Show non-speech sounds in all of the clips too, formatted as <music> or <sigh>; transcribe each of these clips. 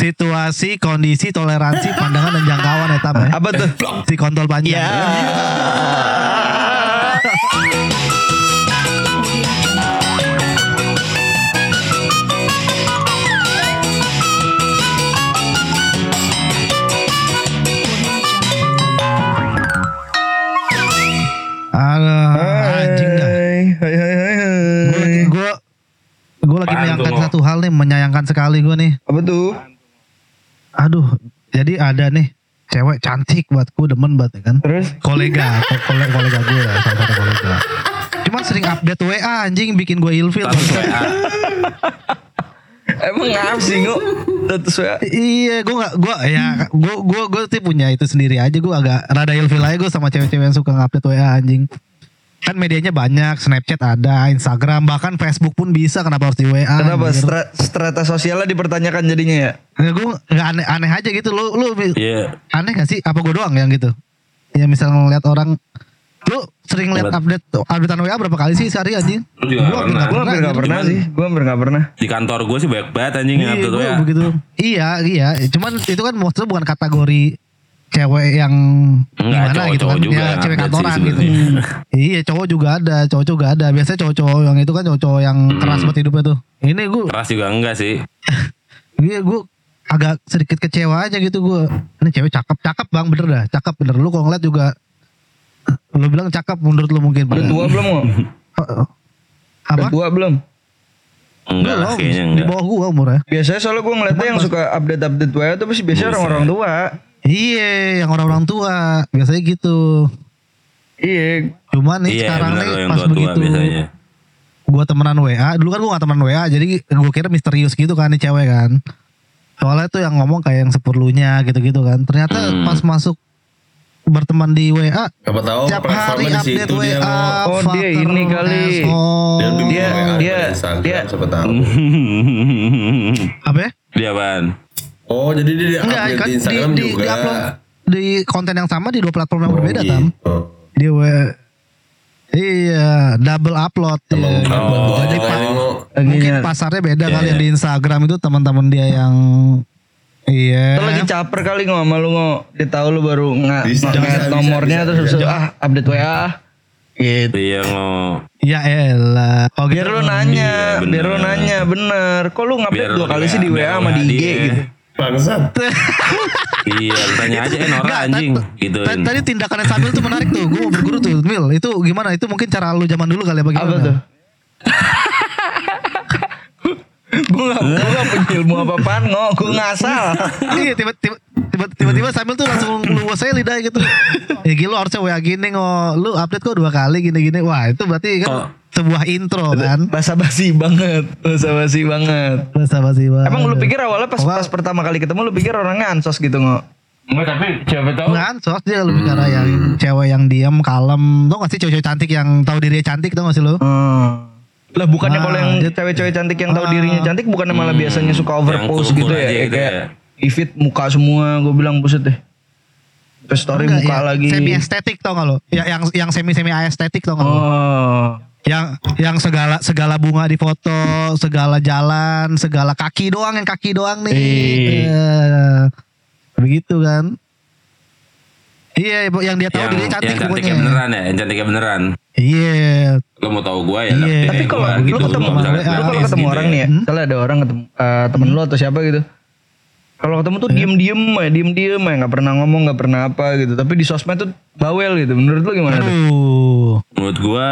situasi, kondisi, toleransi, pandangan dan jangkauan ya ya. Apa tuh? Si kontol panjang. Ya. Anjing dah. Hai hai hai hai. Gue lagi gue gue lagi Apaan menyayangkan tuh, Mo? satu hal nih, menyayangkan sekali gue nih. Apa tuh? Aduh, jadi ada nih cewek cantik buat gue demen banget ya kan. Terus? Kolega, ko- kolega, kolega gue lah, salah satu kolega. Cuman sering update WA anjing bikin gue ilfil. WA. <laughs> Emang ngap sih ngu? Status WA. Iya, gue gak, gue ya, gue gue gue tuh punya itu sendiri aja. Gue agak rada ilfil aja gue sama cewek-cewek yang suka ngupdate WA anjing. Kan medianya banyak, Snapchat ada, Instagram, bahkan Facebook pun bisa. Kenapa harus di WA? Kenapa anjir? stra- strata sosialnya dipertanyakan jadinya ya? Nggak, gue nggak aneh, aneh aja gitu. Lu lu Iya. aneh gak sih? Apa gue doang yang gitu? Ya misalnya ngeliat orang, lu sering lihat update updatean WA berapa kali sih sehari anjing? Lu juga Gua gak pernah. Gue hampir gak pernah sih. Gue hampir gak pernah. Di kantor gue sih banyak banget anjing yang Iya, update WA. begitu. Iya, iya. Cuman itu kan maksudnya bukan kategori cewek yang Enggak, gimana gitu cowok-cowok kan. juga ya, yang cewek kantoran sih gitu. sebenarnya. iya, cowok juga ada, cowok juga ada. Biasanya cowok-cowok yang itu kan cowok-cowok yang keras buat hidupnya tuh. Ini gue, Keras juga enggak sih. <laughs> iya gue agak sedikit kecewa aja gitu gue. Ini cewek cakep, cakep bang, bener dah, cakep bener. Lu kalau ngeliat juga, lu bilang cakep menurut lu mungkin. Udah tua belum ngu? Apa? Udah tua belum? Enggak lah Belum, kayaknya Di enggak. bawah gua umurnya. Biasanya soalnya gue ngeliatnya yang suka update-update WA tuh pasti biasanya orang-orang tua. Iya, yang orang-orang tua biasanya gitu. Iya. Cuman nih Iya sekarang nih pas tua-tua begitu biasanya. gua temenan WA, dulu kan gua gak temenan WA, jadi gua kira misterius gitu kan nih cewek kan. Soalnya tuh yang ngomong kayak yang sepuluhnya gitu-gitu kan. Ternyata Hmm. pas masuk berteman di WA, Siapa tahu tiap hari update situ dia WA. mau. Oh, dia ini kali. asshole. Dia Dia- WA dia- daripada Instagram dia- siapa tahu. <laughs> Apa ya? Dia apaan? Oh, jadi dia Enggak, update kan di di, Instagram di, juga. di upload di konten yang sama di dua platform yang Oh, berbeda gitu. tam. Di WA. Iya, double upload. Emang Iya. buat Oh. kali ngo. Mungkin Lagi pasarnya beda Iya, kali iya. yang di Instagram itu teman-teman dia yang iya. Itu lagi caper kali nggak sama lu nggak dia tahu lu baru nggak nggak nomornya bisa, terus bisa. ah update WA gitu. Iya ngo. Ya elah. Oh, Biar gitu. lu nanya, Iya, bener. biar lu nanya bener. Kok lu ngupdate dua kali sih di WA, sama di IG gitu. Bangsat. <laughs> Iya, tanya aja eh Nora Nggak, anjing gitu. ta- Tadi tindakannya Samuel tuh menarik tuh. Gue mau berguru tuh, Mil. Itu gimana? Itu mungkin cara lu zaman dulu kali ya bagaimana? Apa tuh? Gue gak, gue gak punya ilmu apa-apaan ngok, gue ngasal. iya, tiba-tiba tiba- tiba-tiba Samuel tuh langsung luas saya lidah gitu. Ya gila harusnya WA gini ngo. Lu update kok dua kali gini-gini. Wah, itu berarti kan Kok- sebuah intro kan. Basa basi banget, basa basi banget. Bahasa basi banget. Emang lu pikir awalnya pas pas pertama kali ketemu lu pikir orangnya ansos gitu ngok? Enggak tapi siapa tahu. Enggak ansos dia lebih karena yang cewek yang diam kalem. Tau gak sih cewek-cewek cantik yang tahu dirinya cantik tau gak sih lu? Hmm. Lah bukannya Ah, kalau yang dia- cewek-cewek cantik yang tahu Ah. dirinya cantik bukannya malah biasanya suka overpose Yang gitu ya, aja ya gitu kayak ya. feed muka semua gue bilang buset deh. Terus story Enggak, muka ya, lagi. Semi estetik tau gak lo? Ya, yang yang semi semi estetik tau gak lo? Oh. Yang yang segala segala bunga di foto, segala jalan, segala kaki doang yang kaki doang nih. Ih. Eh, begitu kan? Iya, yang dia tahu Yang, dirinya cantik yang cantiknya pokoknya. beneran ya, yang cantiknya beneran. Iya. Lo mau tahu gua ya? Iya. dapet Tapi kalau gua gitu, ketemu gua misalkan WA, lu kalau ketemu gitu orang ya. nih ya, Hmm? misalnya ada orang ketemu eh, temen lu atau siapa gitu. Kalau ketemu tuh diem-diem aja, diem-diem aja, nggak pernah ngomong, nggak pernah apa gitu. Tapi di sosmed tuh bawel gitu. Menurut lu gimana tuh? Menurut gua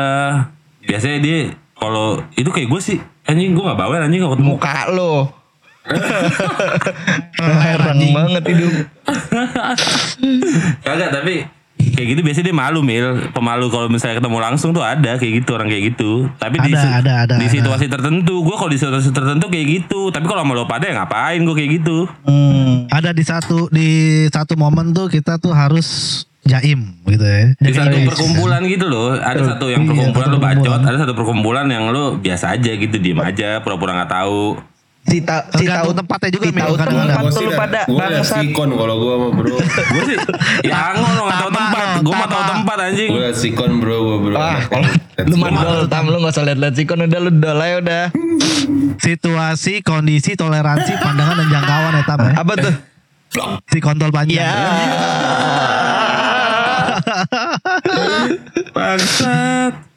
biasanya dia kalau itu kayak gue sih anjing gua gak bawel anjing kalau ketemu Muka lo. Heran banget hidup. <laughs> Kagak tapi kayak gitu biasanya dia malu mil pemalu kalau misalnya ketemu langsung tuh ada kayak gitu orang kayak gitu tapi di, Ada, si- ada, ada, di ada. situasi tertentu gue kalau di situasi tertentu kayak gitu tapi kalau sama lo pada ya ngapain gue kayak gitu Hmm. Ada di satu di satu momen tuh kita tuh harus jaim gitu ya. di satu face. perkumpulan gitu loh ada satu yang Iya, perkumpulan satu lo bacot perkumpulan. ada satu perkumpulan yang lo biasa aja gitu diem aja pura-pura nggak tahu Si ta, si Tergantung tahu tempatnya juga, tahu Kadang-kadang. tempat sih lu pada Gua liat sikon kalau gua mah bro. <laughs> Gue sih ya angon lo gak tau Tama tempat. Gue mah tau tama. tempat anjing. Gua liat sikon bro gua bro. Ah, kalau lu mandol tam lu gak usah liat-liat sikon udah lu dol aja udah. Situasi, kondisi, toleransi, pandangan dan jangkauan ya Tam ya. Apa tuh? Si kontol panjang. Ya. Bangsat.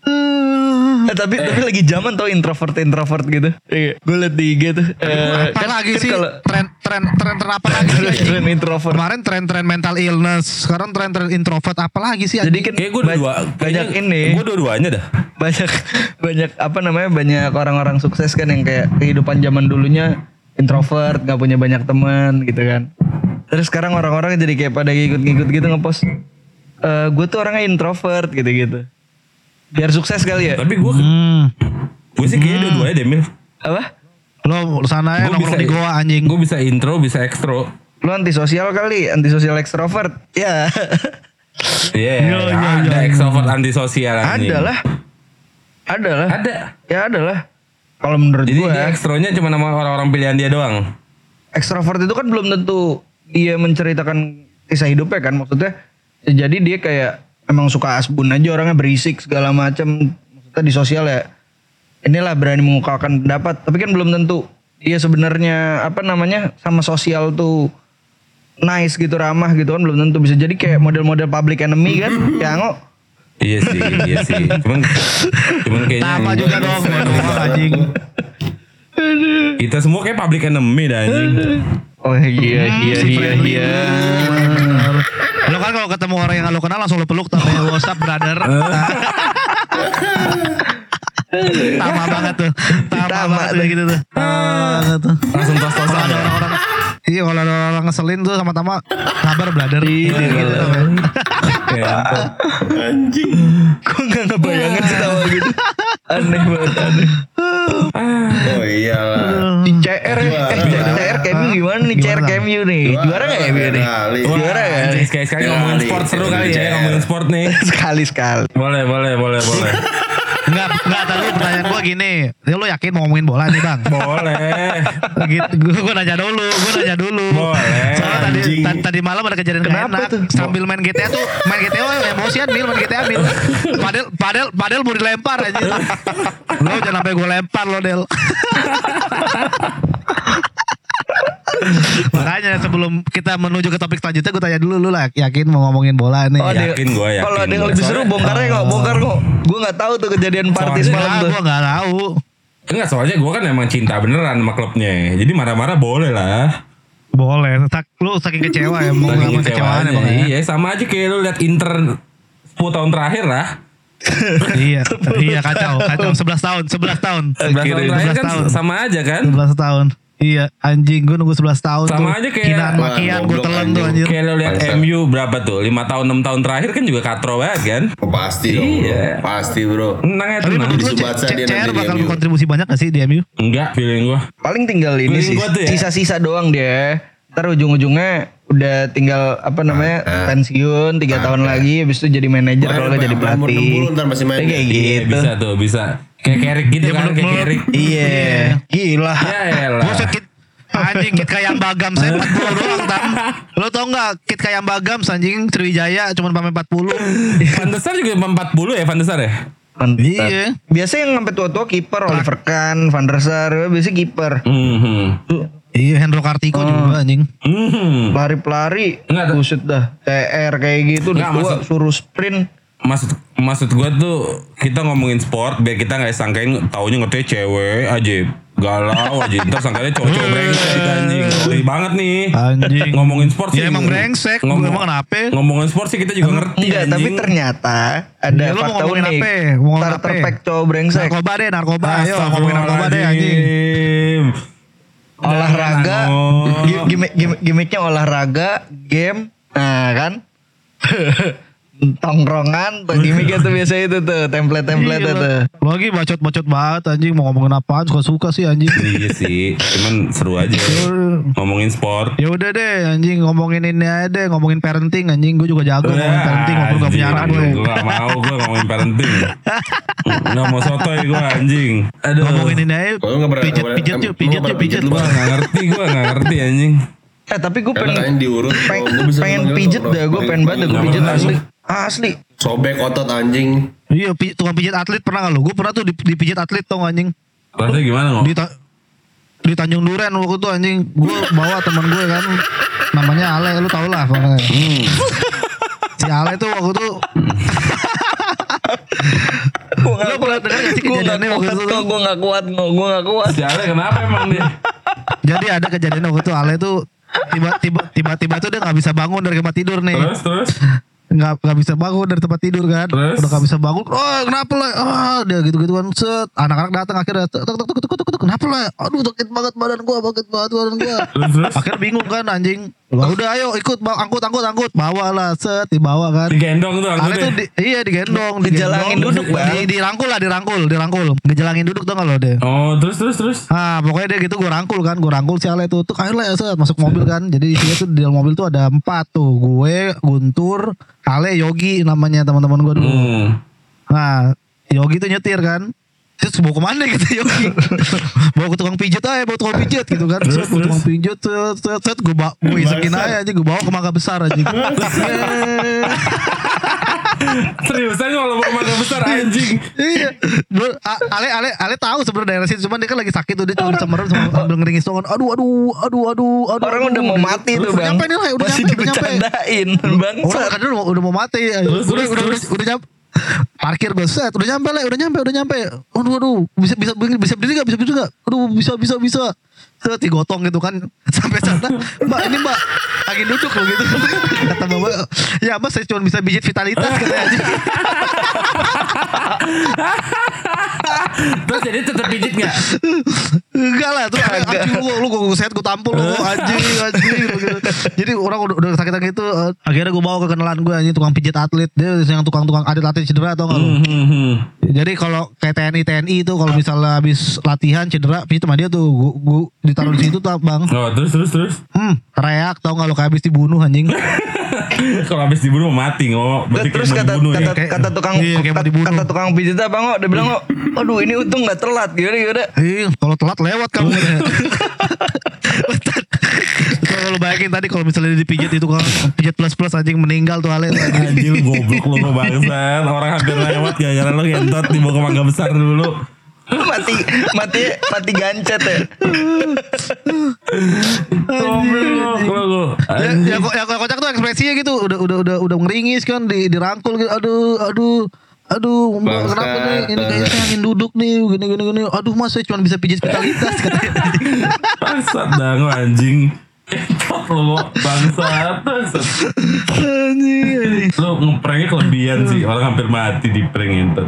Eh, tapi tapi lagi zaman tau introvert introvert gitu. Iya, gue liat di IG tuh. Eh, Apa lagi kan sih? kalau Tren tren tren tren apa lagi sih? tren introvert. Kemarin tren-tren mental illness, sekarang tren-tren introvert apa lagi sih? Jadi kan Kayak gue dua. banyak ini. Gue dua-duanya dah. banyak banyak apa namanya banyak orang-orang sukses kan yang kayak kehidupan zaman dulunya introvert nggak punya banyak teman gitu kan terus sekarang orang-orang jadi kayak pada ngikut-ngikut gitu ngepost eh gue tuh orangnya introvert gitu-gitu biar sukses kali ya Tapi gue Hmm. gue sih kayaknya dua-duanya deh Mil. apa Lo sana ya Gue nongkrong di goa anjing. Gue bisa intro, bisa ekstro. lu antisosial kali antisosial ekstrovert ya <laughs> Iya, Iya, iya, ada ekstrovert antisosial anjing. ada lah ada lah Ada. ya ada lah kalau menurut Jadi gue dia ekstronya cuma nama orang-orang pilihan dia doang. ekstrovert itu kan belum tentu dia menceritakan kisah hidupnya kan maksudnya ya jadi dia kayak emang suka asbun aja orangnya berisik segala macam maksudnya di sosial ya inilah berani mengungkapkan pendapat tapi kan belum tentu dia sebenarnya apa namanya sama sosial tuh nice gitu ramah gitu kan belum tentu bisa jadi kayak model-model public enemy kan ya Anggo Iya sih, iya sih. Cuman cuman kayaknya Sama juga dong, anjing. kita semua kayak public enemy dah anjing. oh iya iya Si iya iya. Lo kan kalau ketemu orang yang gak lo kenal langsung lo peluk tapi WhatsApp brother. <laughs> Tama banget tuh. Tama, Tama banget tuh. tuh gitu tuh. Tama tuh. Langsung Kalau tos-tosan ada ya. orang-orang Iya kalau ada orang ngeselin tuh sama Tama Sabar brother Iya gitu ya. Kayak Anjing. gue nggak ngebayangin setawa gitu aneh banget aneh Oh iyalah. Di CR ya, eh Juara. CR KMU gimana nih CR? KMU nih? Juara gak ya nih? Juara ya? Sekali-sekali ngomongin sport seru kali ya, ngomongin sport nih. Sekali sekali. Boleh, boleh, boleh, boleh. Enggak Enggak tadi pertanyaan gue gini ya, Lo yakin mau ngomongin bola nih bang Boleh. gitu gue nanya dulu gue nanya dulu Boleh. soalnya tadi, Anjing. tadi malam ada kejadian Kenapa enak tuh? sambil main GTA tuh main GTA oh, emosian mil main GTA mil padel padel padel mau dilempar aja lo jangan sampai gue lempar lo del makanya sebelum kita menuju ke topik selanjutnya gue tanya dulu lu lah yakin mau ngomongin bola nih Oh, Yakin gua, yakin Kalau ada yang lebih seru bongkarnya kok, bongkar kok. Gue nggak tahu tuh kejadian party Soalnya- semalam tuh. gue nggak tahu Enggak, soalnya gue kan emang cinta beneran sama klubnya. Jadi marah-marah boleh lah. boleh tak lu saking kecewa ya mau Saking kecewaan emang ya Iya, sama aja kayak lu liat Inter 10 tahun terakhir lah. iya iya kacau kacau 11 tahun 11 tahun 11 tahun terakhir 11 kan tahun. sama aja kan. 11 tahun Iya anjing gue nunggu 11 tahun Sama tuh. aja kayak- Wah, makian gue telan tuh anjir Kayak liat Bangsat. MU berapa tuh? 5 tahun 6 tahun terakhir kan juga katro banget kan. Oh, pasti dong. Iya. bro. Pasti bro. Tenang ya Tapi menurut lu dia CR bakal kontribusi banyak gak sih di MU? Enggak, feeling gue. Paling tinggal ini Feeling sih, ya. sisa-sisa doang dia. Ntar ujung-ujungnya udah tinggal apa namanya Ah, ah. pensiun tiga tahun lagi, habis itu jadi manajer kalau jadi umur pelatih. 60 ntar masih main Ya, kayak dia. Iya, gitu. bisa tuh, bisa. Kayak Kerik gitu Ya, kan, kayak Kerik. Iya, gila. Ya elah. Buset kit Anjing kit kayak bagam saya 40 <laughs> doang tam Lo tau gak kit kayak bagam anjing Sriwijaya cuma pamer 40 Van der Sar juga 40 ya Van der Sar ya? Iya. Biasanya yang sampai tua-tua kiper Oliver Kahn, Van der Sar, biasanya kiper. Mhm. Iya Hendro Kartiko juga anjing Mhm. Lari-pelari, Enggak, tuh. buset dah. TR kayak gitu, tua, maksud- suruh sprint. Maksud maksud gue tuh kita ngomongin sport biar kita nggak sangkain taunya ngerti cewek aja. Galau aja. Ntar sangkanya cowok-cowok brengsek anjing. Ngeri banget nih. Anjing. Ngomongin sport sih. Ya emang brengsek. Gue emang kenapa? ngomongin sport sih kita juga ngerti Enggak, tapi anjing. ternyata ada Ya, fakta unik. apa? pack cowok brengsek. Narkoba deh narkoba. Ayo ngomongin narkoba deh anjing. Olahraga gi- gimmick, gimmick, gimmicknya olahraga game. Nah kan <laughs> tongkrongan, gimmicknya tuh biasa itu tuh template-template Iya, tuh. Lagi bacot-bacot banget anjing mau ngomongin apaan suka-suka sih anjing. Iya sih, cuman seru aja ngomongin sport. Ya udah deh anjing ngomongin ini aja deh ngomongin parenting anjing gue juga jago ngomongin parenting walaupun gak punya anak gue. Gue gak mau gue ngomongin parenting. Gak mau sotoy gue anjing. Aduh. Ngomongin ini aja nggak pijet nggak pijet yuk pijet nggak yuk pijet lu, Gue gak ngerti, gue gak ngerti anjing. Eh tapi gue pengen diurut. pengen, pengen bilang, pijet dah, gue pengen banget gue pijet asli. Asli. Sobek otot anjing. Iya pi- tukang pijat atlet pernah gak lu? Gue pernah tuh di, dipijit atlet tau gak, anjing. Rasanya gimana ngomong? Di, ta- di Tanjung Duren waktu itu anjing gue bawa teman gue kan namanya Ale lu tau lah pokoknya. Hmm. Si Ale tuh waktu itu Lu pernah dengar gak sih Gue gak kejadiannya waktu kuat itu? kok, gue gak kuat kok, gue gak kuat. Si Ale kenapa emang dia? Jadi ada kejadian waktu itu Ale tuh tiba-tiba tiba-tiba tuh dia nggak bisa bangun dari tempat tidur nih. Terus, terus. Nggak nggak bisa bangun dari tempat tidur kan Terus? udah nggak bisa bangun oh kenapa lah ah dia gitu gitu kan set anak-anak datang akhirnya tuk tuk tuk tuk tuk tuk, tuk kenapa lah aduh sakit banget badan gua sakit banget badan gua <laughs> akhirnya bingung kan anjing Wah, udah ayo ikut angkut angkut angkut bawa lah set dibawa kan Digendong tuh Ale anggotnya. tuh di, iya digendong, digendong. duduk, Bang. di, dirangkul lah, dirangkul, dirangkul. Ngejalangin duduk tuh kalau dia. Oh, terus, terus, terus. Ah, pokoknya dia gitu gue rangkul kan, gue rangkul si Ale tuh, tuh kayak lah ya set masuk mobil kan. Jadi isinya tuh di dalam mobil tuh ada empat tuh, gue, Guntur, Ale, Yogi namanya teman-teman gue dulu. Hmm. Nah, Yogi tuh nyetir kan. Terus bawa ke mana gitu <laughs> Yogi? Bawa ke tukang pijet aja Bawa tukang pijet gitu kan. Terus bawa tukang pijet Set set set. Gue bawa Gue isekin aja aja Gue bawa ke mangga besar aja <laughs> <laughs> Seriusan kalau mau makan besar anjing. Iya, Ale Ale Ale tahu sebenarnya daerah situ, cuman dia kan lagi sakit tuh dia cuma sama sambil ngeringis doang. Aduh aduh aduh aduh aduh. Orang aduh. udah mau mati tuh Udah bang. nyampe nih lah, udah Masih nyampe, udah nyampe. bang. Orang kan udah, udah mau mati. Terus, udah, terus, udah, udah, terus. udah, nyampe. Parkir gue set, udah nyampe lah, udah nyampe, udah nyampe. Aduh aduh, bisa bisa bisa berdiri gak? Bisa berdiri gak? Aduh bisa bisa bisa. Set digotong gitu kan <laughs> sampai sana. Mbak ini mbak lagi duduk loh gitu. <laughs> Kata bapak, ya mbak saya cuma bisa bijit vitalitas katanya. <laughs> Terus jadi tetap pijit gak? Enggak lah tuh anjing lu lu gue sehat gue tampol lu anjing anjing gitu. <laughs> Jadi orang udah, udah sakitan gitu eh, akhirnya gue bawa ke kenalan gue anjing tukang pijat atlet dia yang tukang-tukang atlet atlet cedera atau enggak lu? Hmm, hmm. Jadi kalau kayak TNI TNI itu kalau misalnya habis latihan cedera pijat sama dia tuh gua, gua ditaruh di situ tuh bang. Oh, terus, terus, terus. Hmm, teriak tau nggak lu kayak habis dibunuh anjing. <laughs> kalau habis dibunuh mau mati ngomong. Berarti Terus kayak kata, dibunuh kata, ya. Kayak- kata tukang iya, kata, kata tukang pijit apa ngok dia bilang ngok <laughs> aduh ini untung gak telat gimana gimana Ih, kalau telat lewat kamu. Kalau lu bayangin tadi kalau misalnya dipijit itu kan pijat plus plus anjing meninggal tuh Ale. Anjing goblok lu lu bangsat. Orang hampir lewat gara-gara lu gentot dibawa ke mangga besar dulu. mati mati mati gancet ya Goblok lu. ya, ya, kok- ya, kocak tuh ekspresinya gitu udah udah udah udah ngeringis kan di dirangkul gitu aduh aduh aduh mbak Bangsat, kenapa nih ini kayaknya saya ingin duduk nih gini gini gini aduh mas saya cuma bisa pijit vitalitas katanya Bangsat lu anjing. Gentot lu bangsat. anjing Lu ngepranknya kelebihan sih. Orang hampir mati di prank itu.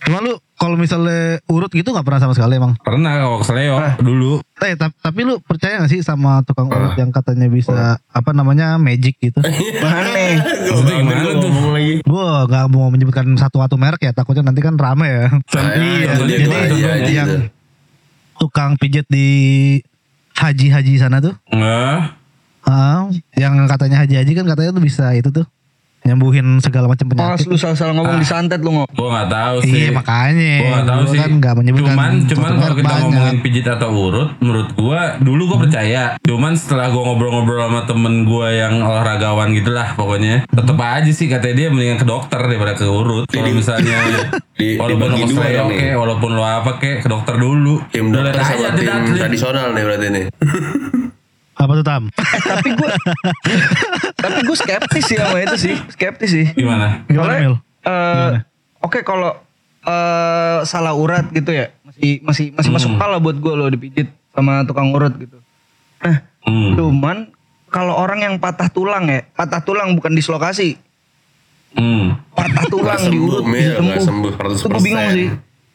Cuma lu kalau misalnya urut gitu nggak pernah sama sekali emang Pernah kalau kesleo dulu. eh ta- tapi lu percaya gak sih sama tukang urut yang katanya bisa apa namanya magic gitu <laughs> Maksudnya gimana tuh? ngomong lagi. Gua nggak mau menyebutkan satu atau merek ya takutnya nanti kan rame ya Iya, jadi contohnya Iya, yang gitu. tukang pijet di haji-haji sana tuh? Enggak. Ah, yang katanya haji-haji kan katanya tuh bisa itu tuh nyembuhin segala macam Pas penyakit. lu salah-salah ngomong disantet lu ngok Gua nggak tahu sih. Iya makanya. Gua gak tahu Gua sih. kan nggak menyebutkan. Cuman, cuman kalau kita banyak. ngomongin pijit atau urut, menurut gua dulu gua percaya. Cuman setelah gua ngobrol-ngobrol sama temen gua yang olahragawan gitulah pokoknya, tetep aja sih katanya dia mendingan ke dokter daripada ke urut. Kalau misalnya <laughs> di- walaupun lo kek, walaupun lo apa kek, ke dokter dulu. Tim Udah dokter aja tim tradisional nih berarti nih. <laughs> Apa tuh tam? tapi gue <laughs> tapi gue skeptis sih sama itu sih skeptis sih Gimana? Gimana Mil? eh, oke kalau eh, salah urat gitu ya masih masih masih masuk akal lah buat gue loh dipijit sama tukang urut gitu nah Hmm. cuman kalau orang yang patah tulang ya patah tulang bukan dislokasi Hmm. patah tulang Nggak diurut sembuh, Mil, nggak sembuh itu gue bingung 100%. sih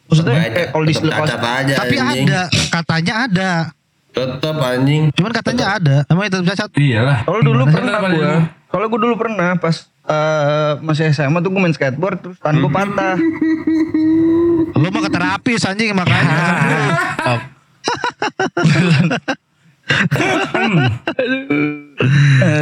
maksudnya kayak kalau dislokasi aja Tapi anjing. ada, katanya ada. Tetep anjing. Cuman katanya ada. Emang itu cacat. Iyalah. kalau dulu Gimana? pernah gue? Soalnya gue dulu pernah pas eh, masih SMA tuh gue main skateboard terus tangan gue patah. <laughs> Lu mah ke terapis anjing makanya. <laughs>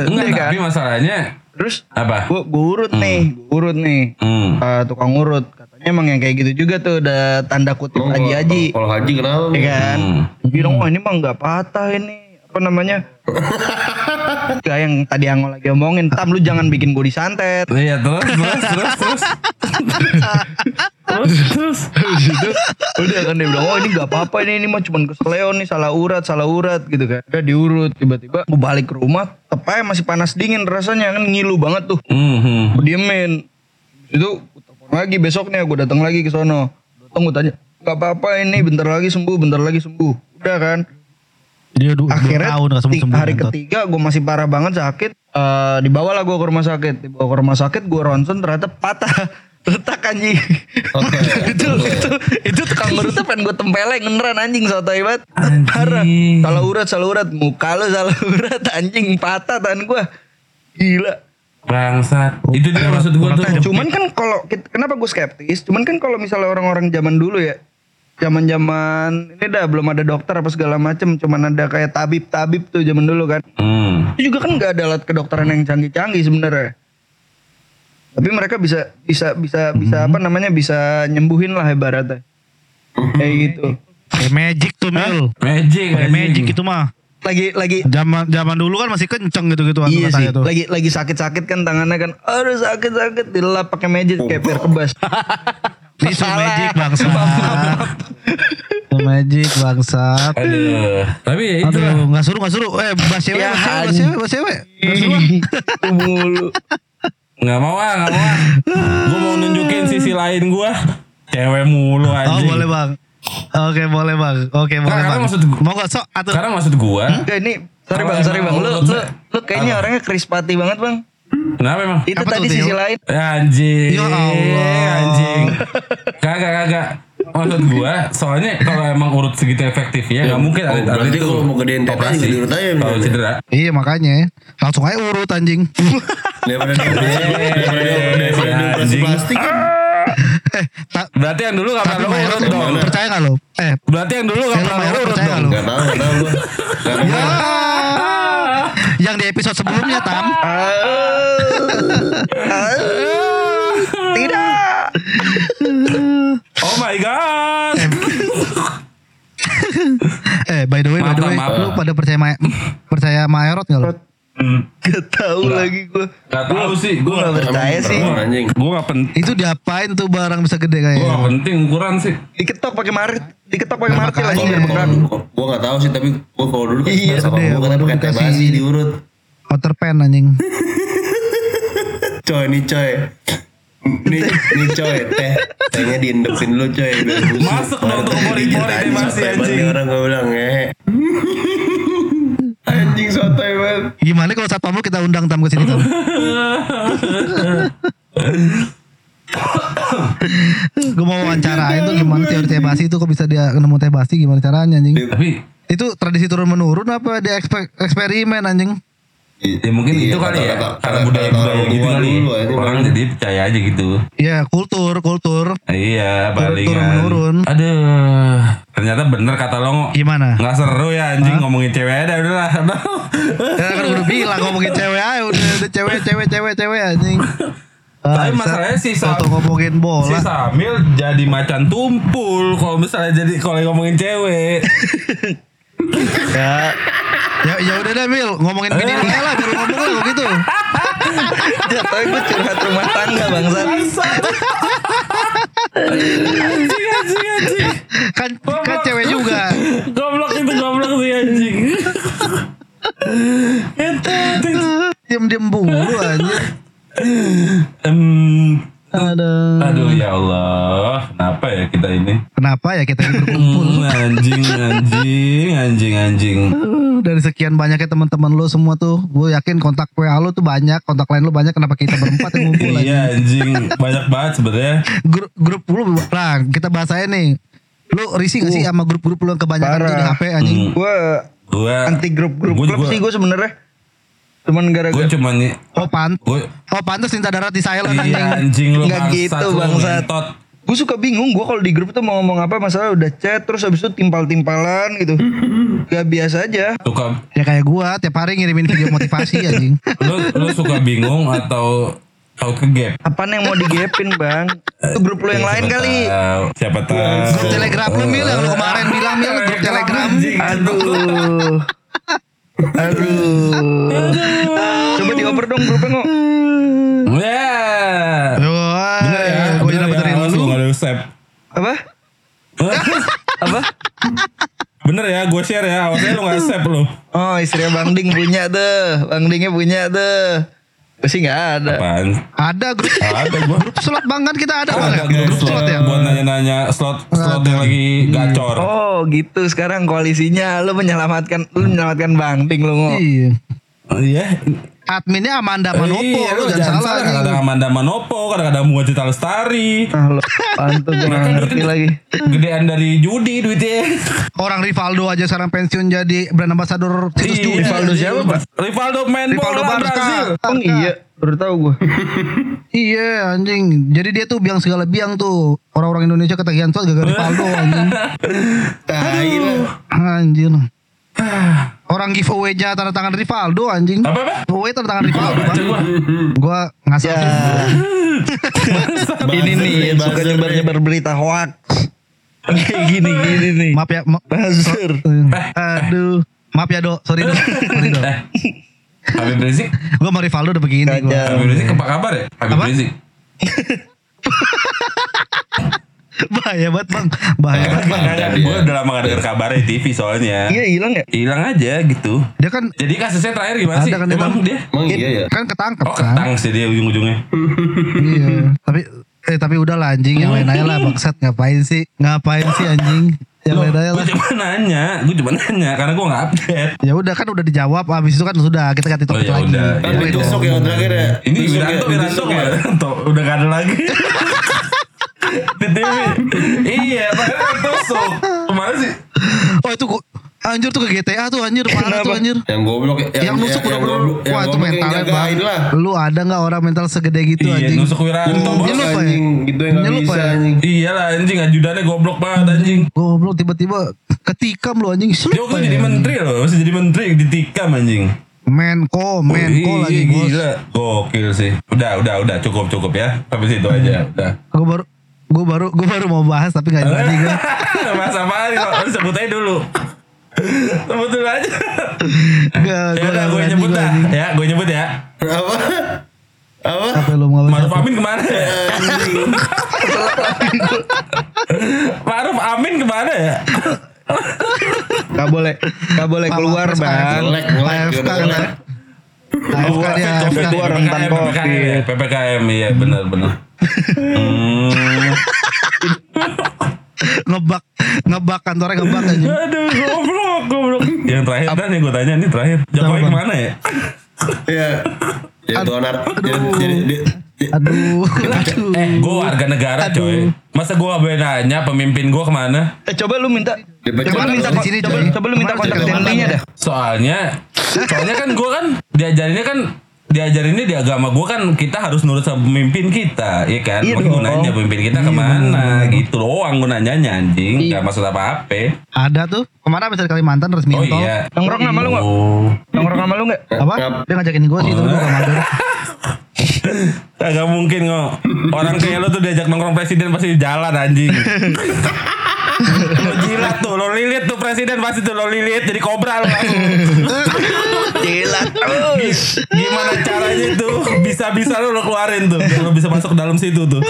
Enggak, iya kan? tapi masalahnya Terus apa? gue urut nih, gue urut nih. Hmm. Eh, tukang urut emang yang kayak gitu juga tuh udah tanda kutip Emang haji kalau- haji Kalau haji kenapa? ya kan Hmm. bilang wah ini mah nggak patah ini apa namanya <laughs> Gak yang tadi Anggo lagi omongin tam lu jangan bikin gue disantet Iya terus terus terus terus. <laughs> terus terus. Habis itu udah kan dia bilang oh ini nggak apa-apa ini ini mah cuman keseleo nih salah urat salah urat gitu kan udah diurut tiba-tiba gue balik ke rumah tepanya masih panas dingin rasanya kan ngilu banget tuh Hmm, hmm. gue diemin itu lagi besoknya gue datang lagi ke sono. Datang gue tanya. Nggak apa-apa ini bentar lagi sembuh bentar lagi sembuh. Udah kan? Dia dua akhirnya tahun gak sembuh sembuh. hari ketiga gue masih parah banget sakit. Eh dibawalah gue ke rumah sakit. Dibawa ke rumah sakit gue ronsen ternyata patah. <laughs> Retak anjing. Oke. <laughs> itu itu itu tukang urutnya pengen gue tempeleng beneran anjing sotoy banget. Anjing. parah. Salah urat salah urat. Muka lu salah <laughs> urat anjing patah tangan gue gila Bangsat. Itu dia maksud gua tuh. cuman kan kalau kenapa gue skeptis cuman kan kalau misalnya orang-orang zaman dulu ya zaman zaman ini dah belum ada dokter apa segala macem cuman ada kayak tabib tabib tuh zaman dulu kan Hmm. itu juga kan nggak ada alat kedokteran yang canggih-canggih sebenarnya tapi mereka bisa bisa bisa bisa apa namanya bisa nyembuhin lah ibaratnya kayak gitu Kayak magic tuh Mil. Magic. Kayak anjing. magic itu mah. Lagi lagi Zaman zaman dulu kan masih kenceng gitu-gitu iya sih katanya tuh. lagi lagi sakit-sakit kan tangannya kan aduh sakit-sakit dilap pakai magic kayak biar kebas <laughs> Ini magic bangsat. Su magic bangsat. Aduh. Tapi ya itu lah. Aduh, nggak suruh nggak suruh. Eh, bahas cewek, Ya, bahas cewek, bahas cewek, bahas cewek. <laughs> Mulu Nggak mau ah, nggak mau ah. Gue mau nunjukin sisi lain gua. Cewek mulu Oh, anjing. boleh bang. Oke, boleh bang. Oke, boleh karena bang. maksud gua- Mau nggak sok atau Karena maksud gua, Enggak ini sorry bang sorry bang lu lu, lu kayaknya orangnya krispati banget bang kenapa emang? itu Apa tadi tuh, sisi lain Anjing. Ya Allah. Anjing. Kagak kagak. Maksud gua, soalnya kalau emang urut segitu efektifnya nggak mungkin Oh, ada berarti kalau mau gedein operasi. juga diurut aja, Kalau cedera. Iya makanya langsung aja urut anjing. Daripada dia daripada daripada plastik kan. Eh, ta- Berarti yang dulu tapi pernah urut dong. Mana? percaya nggak lo? Eh, Berarti yang dulu Eh, lu pernah urut percaya dong. Gak tahu, gak tahu gua <laughs> yang di episode sebelumnya tam. <laughs> tidak Oh my god. <laughs> eh, by the way, by the way, maaf. lu pada percaya Ma percaya Maerot nggak lo? Hmm. Gak tahu lagi gue Gak tahu sih, Gue gak percaya sih. Gue gak penting. Itu diapain tuh barang bisa gede kayak? Gue gak penting ukuran sih. Diketok pakai marit Diketok pakai Nah, martil biar beneran Gue gak tahu sih tapi gue kalau dulu kan Iya, sama gede, gue waduh, pakai teh basi diurut. Outer pen anjing. Coy nih coy. Nih, nih coy teh tehnya diendepin dulu coy. Masuk dong tuh pori-pori teh anjing, orang gue bilang ngehe. Anjing sotoy banget. Gimana kalau satpam lu kita undang tam ke sini tam? gue mau wawancarain tuh gimana teori teh basi itu kok bisa dia nemu teh basi gimana caranya anjing? Tapi Itu tradisi turun menurun apa dia ekspe- eksperimen anjing? Ya mungkin Iya, itu kali ya. kata- Karena kata- budaya-budaya kata gitu orang kali. dulu, anjing. Orang jadi percaya aja gitu. Ya kultur kultur. Iya, turun menurun. Aduh. Ternyata bener kata lo Gimana? Nggak seru ya anjing ngomongin cewek ada udah lah. <laughs> Ya kan udah bilang ngomongin cewek aja udah, udah cewek cewek cewek cewek anjing. <laughs> Tapi Ah, masalahnya si Sam, Foto ngomongin si bola. Samil jadi macan tumpul kalau misalnya jadi kalau ngomongin cewek. <laughs> Ya, ya, ya udah deh Mil, ngomongin bini lu lah, baru ngomong lah gitu. Jatuhnya <laughs> gue curhat rumah tangga bangsat anjing anjing anjing. Kan kan cewek juga. Goblok itu goblok sih anjing. Itu itu. Diem-diem mulu anjing. Em, Aduh. aduh ya Allah, kenapa ya kita ini? Kenapa ya kita ini berkumpul? Hmm, anjing anjing anjing anjing. Uh, Dari sekian banyaknya teman-teman lu semua tuh, gue yakin kontak WA lu tuh banyak, kontak lain lu banyak. Kenapa kita berempat yang ngumpul aja? Iya anjing banyak banget sebenarnya. Grup grup lu, nah kita bahas aja nih. Lu risih gak sih sama grup-grup lu yang kebanyakan tuh di Parah. HP anjing? Hmm. Gue Gua anti grup grup sih gue sebenarnya Cuman gue gara-gara cuma nih Oh pan Gue Oh pantas minta darat di saya Iya anjing. anjing lu Nggak bangsat, gitu, bangsat. ngentot. Gue suka bingung gue kalau di grup tuh mau ngomong apa masalah udah chat terus habis itu timpal-timpalan gitu. Gak biasa aja. Suka Ya kayak gua tiap hari ngirimin video motivasi <laughs> anjing. lu lu suka bingung atau tahu ke gap? Apaan yang mau digepin bang? Itu grup lu yang lain Siapa kali. tahu, Siapa tahu. Grup telegram lu mil yang lu kemarin bilang mil grup telegram. Aduh. Aduh. Coba dioper dong grupnya kok. Ya. Wah, Bener ya, gue bener dapat ya, lu. gak ada step. Apa? Apa? Bener ya, gue share ya, awalnya lu gak save lu. Oh istrinya Bang Ding punya tuh. Bang Dingnya punya tuh. Gue sih gak ada. Apaan? Ada grup <laughs> Ada gue. grup slot bang kan kita ada bang. Ada grup Grup slot ya. buat nanya-nanya slot slot yang lagi gacor. Oh gitu sekarang koalisinya lu menyelamatkan lu menyelamatkan Bang Ding lu. Iya. Oh, Iya. Adminnya Amanda Manopo, Iya, lu jangan salah. Kadang ada Amanda Manopo, kadang-kadang Bunga Cita Lestari. Ah lu pantu gue gak ngerti lagi. Gedean dari judi duitnya. Orang Rivaldo aja sekarang pensiun jadi brand ambassador situs Iya, judi. Rivaldo siapa, Pak? Rivaldo main Rivaldo bola Barca. Brazil. Oh iya baru tahu gue. <laughs> Iya anjing. Jadi dia tuh biang segala biang tuh. Orang-orang Indonesia ketagihan slot gara-gara Rivaldo anjing. Tai lah. Anjir. Orang giveaway-nya tanda tangan Rivaldo anjing. Apa apa? Giveaway tanda tangan Rivaldo bang. Gua. Gua ngasih Ya. Ini nih yang suka nyebar-nyebar berita hoax. Kayak gini gini nih. Maaf ya. Ma Buzzer. Aduh. Maaf ya dok. Sorry dok. Sorry dok. Eh. Habib Rizik, Gue sama Rivaldo udah begini. Habib Rizik apa kabar ya? Habib? Rizik. <laughs> <laughs> Bahaya banget bang. Bahaya banget bang. Gue udah lama gak denger kabarnya di TV soalnya. Iya hilang ya? Hilang aja gitu. Dia kan Jadi kasusnya terakhir gimana Ada sih? kan dia Emang dia? Emang iya ya? kan ketangkep Oh kan. ketang sih dia ujung-ujungnya. Iya. Tapi eh tapi udah lah anjing yang lain aja lah bangsat ngapain sih? Ngapain sih anjing? Yang lain aja Gue lah. cuma nanya, gue cuma nanya karena gue gak update. Ya udah kan udah dijawab habis itu kan sudah kita ganti topik Oh, ya lagi. udah. Kan Iya, ditusuk ya terakhir ya. Ini ya, Wiranto, Wiranto, ya. Wiranto, udah gak ada lagi. <laughs> Di TV. Iya, tusuk. Ke mana sih? Oh itu anjir tuh ke GTA tuh anjir parah tuh anjir. Yang goblok Yang, nusuk udah goblok- yang Wah itu yang mentalnya bang. lah. Lu ada nggak orang mental segede gitu Iya, anjing? nusuk Wiranto. Goblok bos. Nyelup ya? anjing, gitu yang gak Nyelup bisa ya? anjing. Iya lah anjing ajudannya goblok banget anjing. Goblok tiba-tiba ketikam lu anjing. Dia gue jadi menteri loh, masih jadi menteri ditikam anjing. Menko, Menko Ih, lagi bos. Gila, gokil sih. Udah, udah, udah, cukup, cukup ya. Sampai situ aja, udah. Gue baru gue baru gue baru mau bahas tapi nggak jadi gue. Apaan kok? Lu sebut aja dulu. sebut dulu aja. Gak, ya udah, gue nyebut dah. Ya, gue nyebut ya. Apa? Apa? Apa lu mau Maruf? Amin ke mana ya? <laughs> Maruf Amin ke mana ya? Gak boleh, gak boleh keluar bang. AFK udah kan. AFK dia AFK. Keluar rentan PPKM, Covid. PPKM, PPKM, iya benar benar. Hmm. ngebak ngebak kantornya ngebak aja. Aduh, goblok, goblok. Yang terakhir dah nih gue tanya nih terakhir. Jokowi ke mana ya? Iya. Jadi donar. Jadi Aduh. Aduh, <laughs> aduh. Eh, gue warga negara coy. Masa gue boleh nanya pemimpin gue ke mana? Eh coba lu minta, Dipecat coba lu minta, di sini, coba, coba lu minta kontak ke mana? dah. Soalnya, soalnya kan gue kan diajarinnya kan diajarinnya di agama gue kan kita harus nurut sama pemimpin kita, ya kan? Iya gue nanya pemimpin kita ke mana, gitu doang gue nanyanya anjing, Iya. gak maksud apa-apa. Ada tuh. Ke mana bisa di Kalimantan resmi Oh iya. Nongkrong sama lu nggak? Oh. Nongkrong sama lu nggak? Apa? Dia ngajakin gue sih, tapi gue gak mager. <laughs> Gak mungkin kok. Orang kayak lo tuh diajak nongkrong presiden pasti jalan anjing. <laughs> lo jilat tuh, lo lilit tuh presiden pasti tuh lo lilit jadi kobra lo langsung. <laughs> Jilat terus. Gimana tuh bisa-bisa lo lo keluarin tuh biar lo bisa masuk ke dalam situ tuh.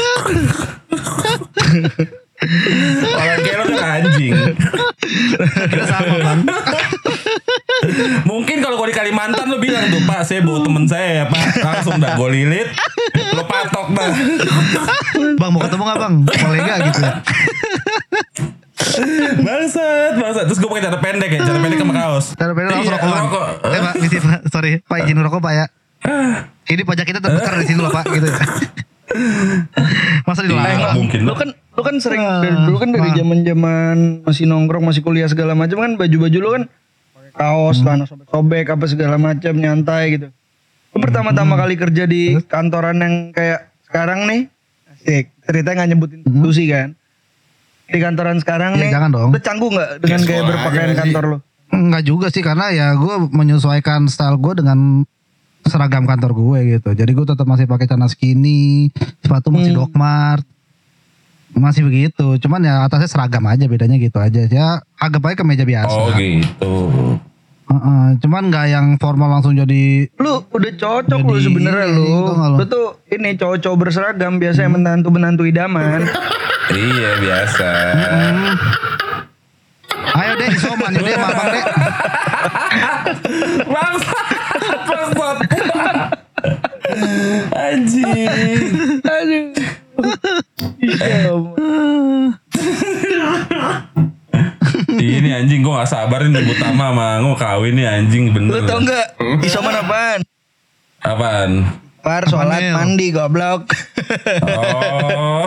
Orang kayak lo kan anjing. Kita sama bang. Mungkin kalau gue di Kalimantan lo bilang tuh Pak saya bawa temen saya ya Pak Langsung dah gue lilit Lo patok dah Bang mau ketemu gak bang? Boleh gak gitu? Bangsat Bangsat Terus gue pakai cara pendek ya Cara pendek sama kaos Cara beda langsung Iya, rokok. Eh pak, misi pak. Sorry, pak izin rokok pak ya. Ini pajak kita terbesar di sini loh pak, gitu. <laughs> Masa dilarang? nggak mungkin Lu lo. kan lu kan sering Ah, dari dulu kan dari zaman-zaman masih nongkrong, masih kuliah segala macam kan baju-baju lu kan pakai kaos, Hmm. celana sobek-sobek apa segala macam nyantai gitu. Lu pertama-tama kali kerja di kantoran yang kayak sekarang nih. Asik. Ceritanya nggak nyebutin institusi kan. Di kantoran sekarang Ya, nih. jangan dong. Lu canggung nggak dengan Ya, gaya berpakaian kantor lu? Enggak juga sih karena ya gue menyesuaikan style gue dengan seragam kantor gue gitu. Jadi gue tetap masih pakai celana skinny, sepatu masih Hmm. Doc Mart. Masih begitu. Cuman ya atasnya seragam aja bedanya gitu aja. Ya agak baik ke meja biasa. Oh gitu. Heeh, cuman nggak yang formal langsung jadi Lu udah cocok lu Jadi, sebenarnya lu. itu nggak lu? Lu tuh ini cowok-cowok berseragam biasanya Hmm. menantu-menantu idaman. Iya biasa. Ayo deh isoman deh sama abang deh. Bangsat. Anjing. Aduh. Iya. Ini anjing gua gak sabar nih nyebut nama sama Ngo kawin nih anjing Lu bener. tau nggak isoman apaan? Apaan? Par sholat mandi goblok. Oh.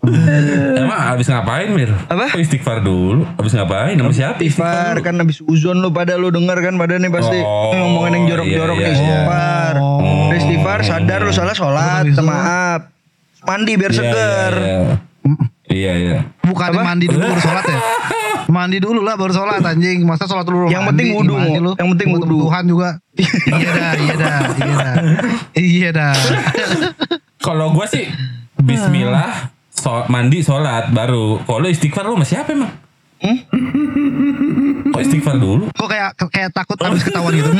<laughs> Emang habis ngapain Mir? Apa? Oh, istighfar dulu. Habis ngapain? Nama siapa? Istighfar kan habis uzon lu pada lu denger kan pada nih pasti Oh, ngomongin yang jorok-jorok iya, nih iya, istighfar. Oh. Istighfar sadar lu salah sholat, itu- maaf. Mandi biar Iya, seger. Iya, iya. iya, iya. Bukan mandi dulu baru sholat ya. <laughs> Mandi dulu lah baru sholat anjing. Masa sholat dulu Yang mandi, penting Mo. lu? Yang penting wudu. Tuhan juga. <laughs> iya dah, iya dah, iya dah. Iya dah. Kalau gua sih Bismillah, so, mandi, sholat baru. Kalau istighfar lu sama siapa emang? Hmm? Kok istighfar dulu? Kok kayak kayak takut habis ketahuan gitu. <laughs>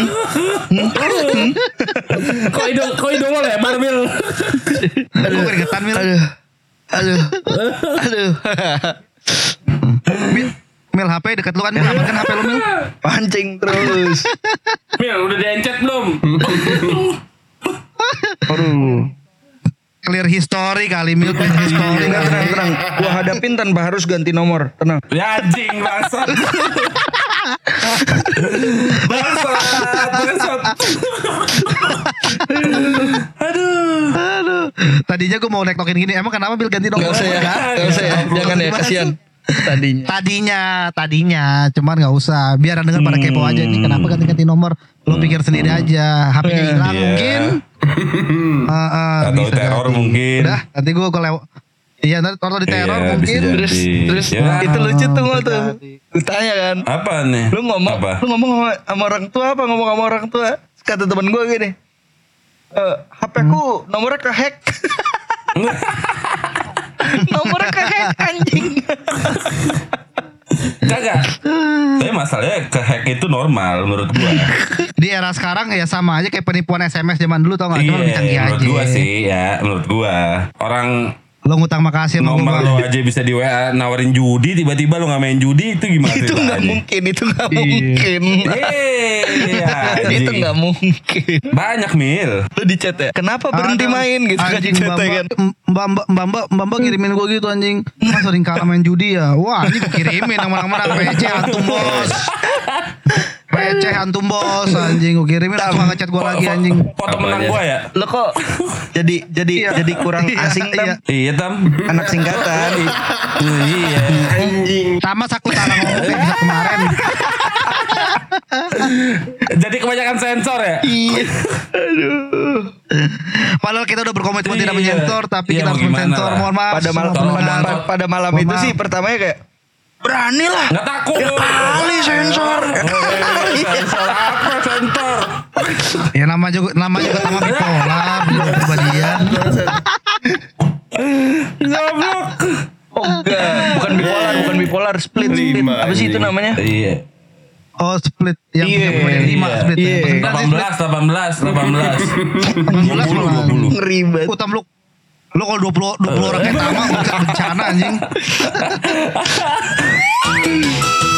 kok hidung kok hidung lo lebar Mil? Kok keringetan Mil? Aduh. Aduh. Aduh. <laughs> Mil, Mil HP deket lu kan Mil aman kan HP lu Mil? Pancing terus. Mil udah diencet belum? Aduh. Clear history kali Mil clear history Tenang, kali. tenang, tenang. Gua hadapin tanpa harus ganti nomor. Tenang. Ya anjing bangsat. bangsat, bangsat. Aduh. Aduh. Tadinya gue mau nektokin gini. Emang kenapa Mil ganti nomor? Gak usah ya. Enggak. Gak usah ya. Jangan ya. Kasihan. Tadinya. Tadinya, tadinya, cuman nggak usah. Biar denger pada kepo aja nih. Kenapa ganti-ganti nomor? Lo pikir sendiri aja. HP-nya hilang Iya. mungkin. <laughs> Heeh, Atau bisa teror jadi. mungkin. Udah, nanti gue lewat. Iya, nanti kalau di teror Iya, mungkin. Terus, terus Ya. itu lucu tuh bisa tuh. jadi. Gue tanya kan. Apa nih? Lu ngomong, Apa? lu ngomong sama, sama orang tua apa ngomong sama orang tua? Kata temen gue gini. Eh, HP ku nomornya kehack. <laughs> <laughs> nomornya kehack anjing. Kagak. Tapi masalahnya ke hack itu normal menurut gua. Di era sekarang ya sama aja kayak penipuan SMS zaman dulu tau gak? Iya, menurut aja. gua sih ya, menurut gua. Orang Lo ngutang makasih sama nomor gue. lo aja bisa di WA nawarin judi tiba-tiba lo nggak main judi itu gimana itu nggak mungkin, itu nggak Iya. mungkin. Iya, <laughs> itu anjing. nggak mungkin. Banyak mil. Lu di chat ya? Kenapa berhenti Ada. main gitu kan di anjing chat mbak kan? mbak mbak mbak mbak mbak mbak kirimin gue gitu anjing mas sering kalah main judi ya wah ini gue kirimin nama-nama PC antum bos <laughs> PC antum bos anjing gue kirimin langsung ngechat gue lagi anjing Foto menang gua ya. Lo kok jadi jadi Iya. jadi kurang Iya, asing tam? iya. Iya tam. Anak singkatan. iya. Anjing. sama sakut salah ngomong kayak bisa kemarin Jadi kebanyakan sensor ya. Iya. Aduh. padahal kita udah berkomitmen tidak Iya. menyensor tapi Iya, kita harus mensensor mohon maaf pada malam pada, pada, malam itu sih pertamanya kayak berani lah. Nggak takut. Ya kali sensor. Sensor <laughs> apa sensor? ya nama juga nama juga sama bipolar kepribadian Goblok. Oh enggak, bukan bipolar, bukan bipolar, split, split. Lima, Apa sih itu anjing. namanya? Iya. oh split yang Iya, punya pemain lima iya. split Iya. ya. Sebenarnya sih 18, 18, 18. 18 20, malah. 20. Ngeri banget. Utam lu lu kalau 20 20 orang yang sama bisa bencana anjing. <laughs>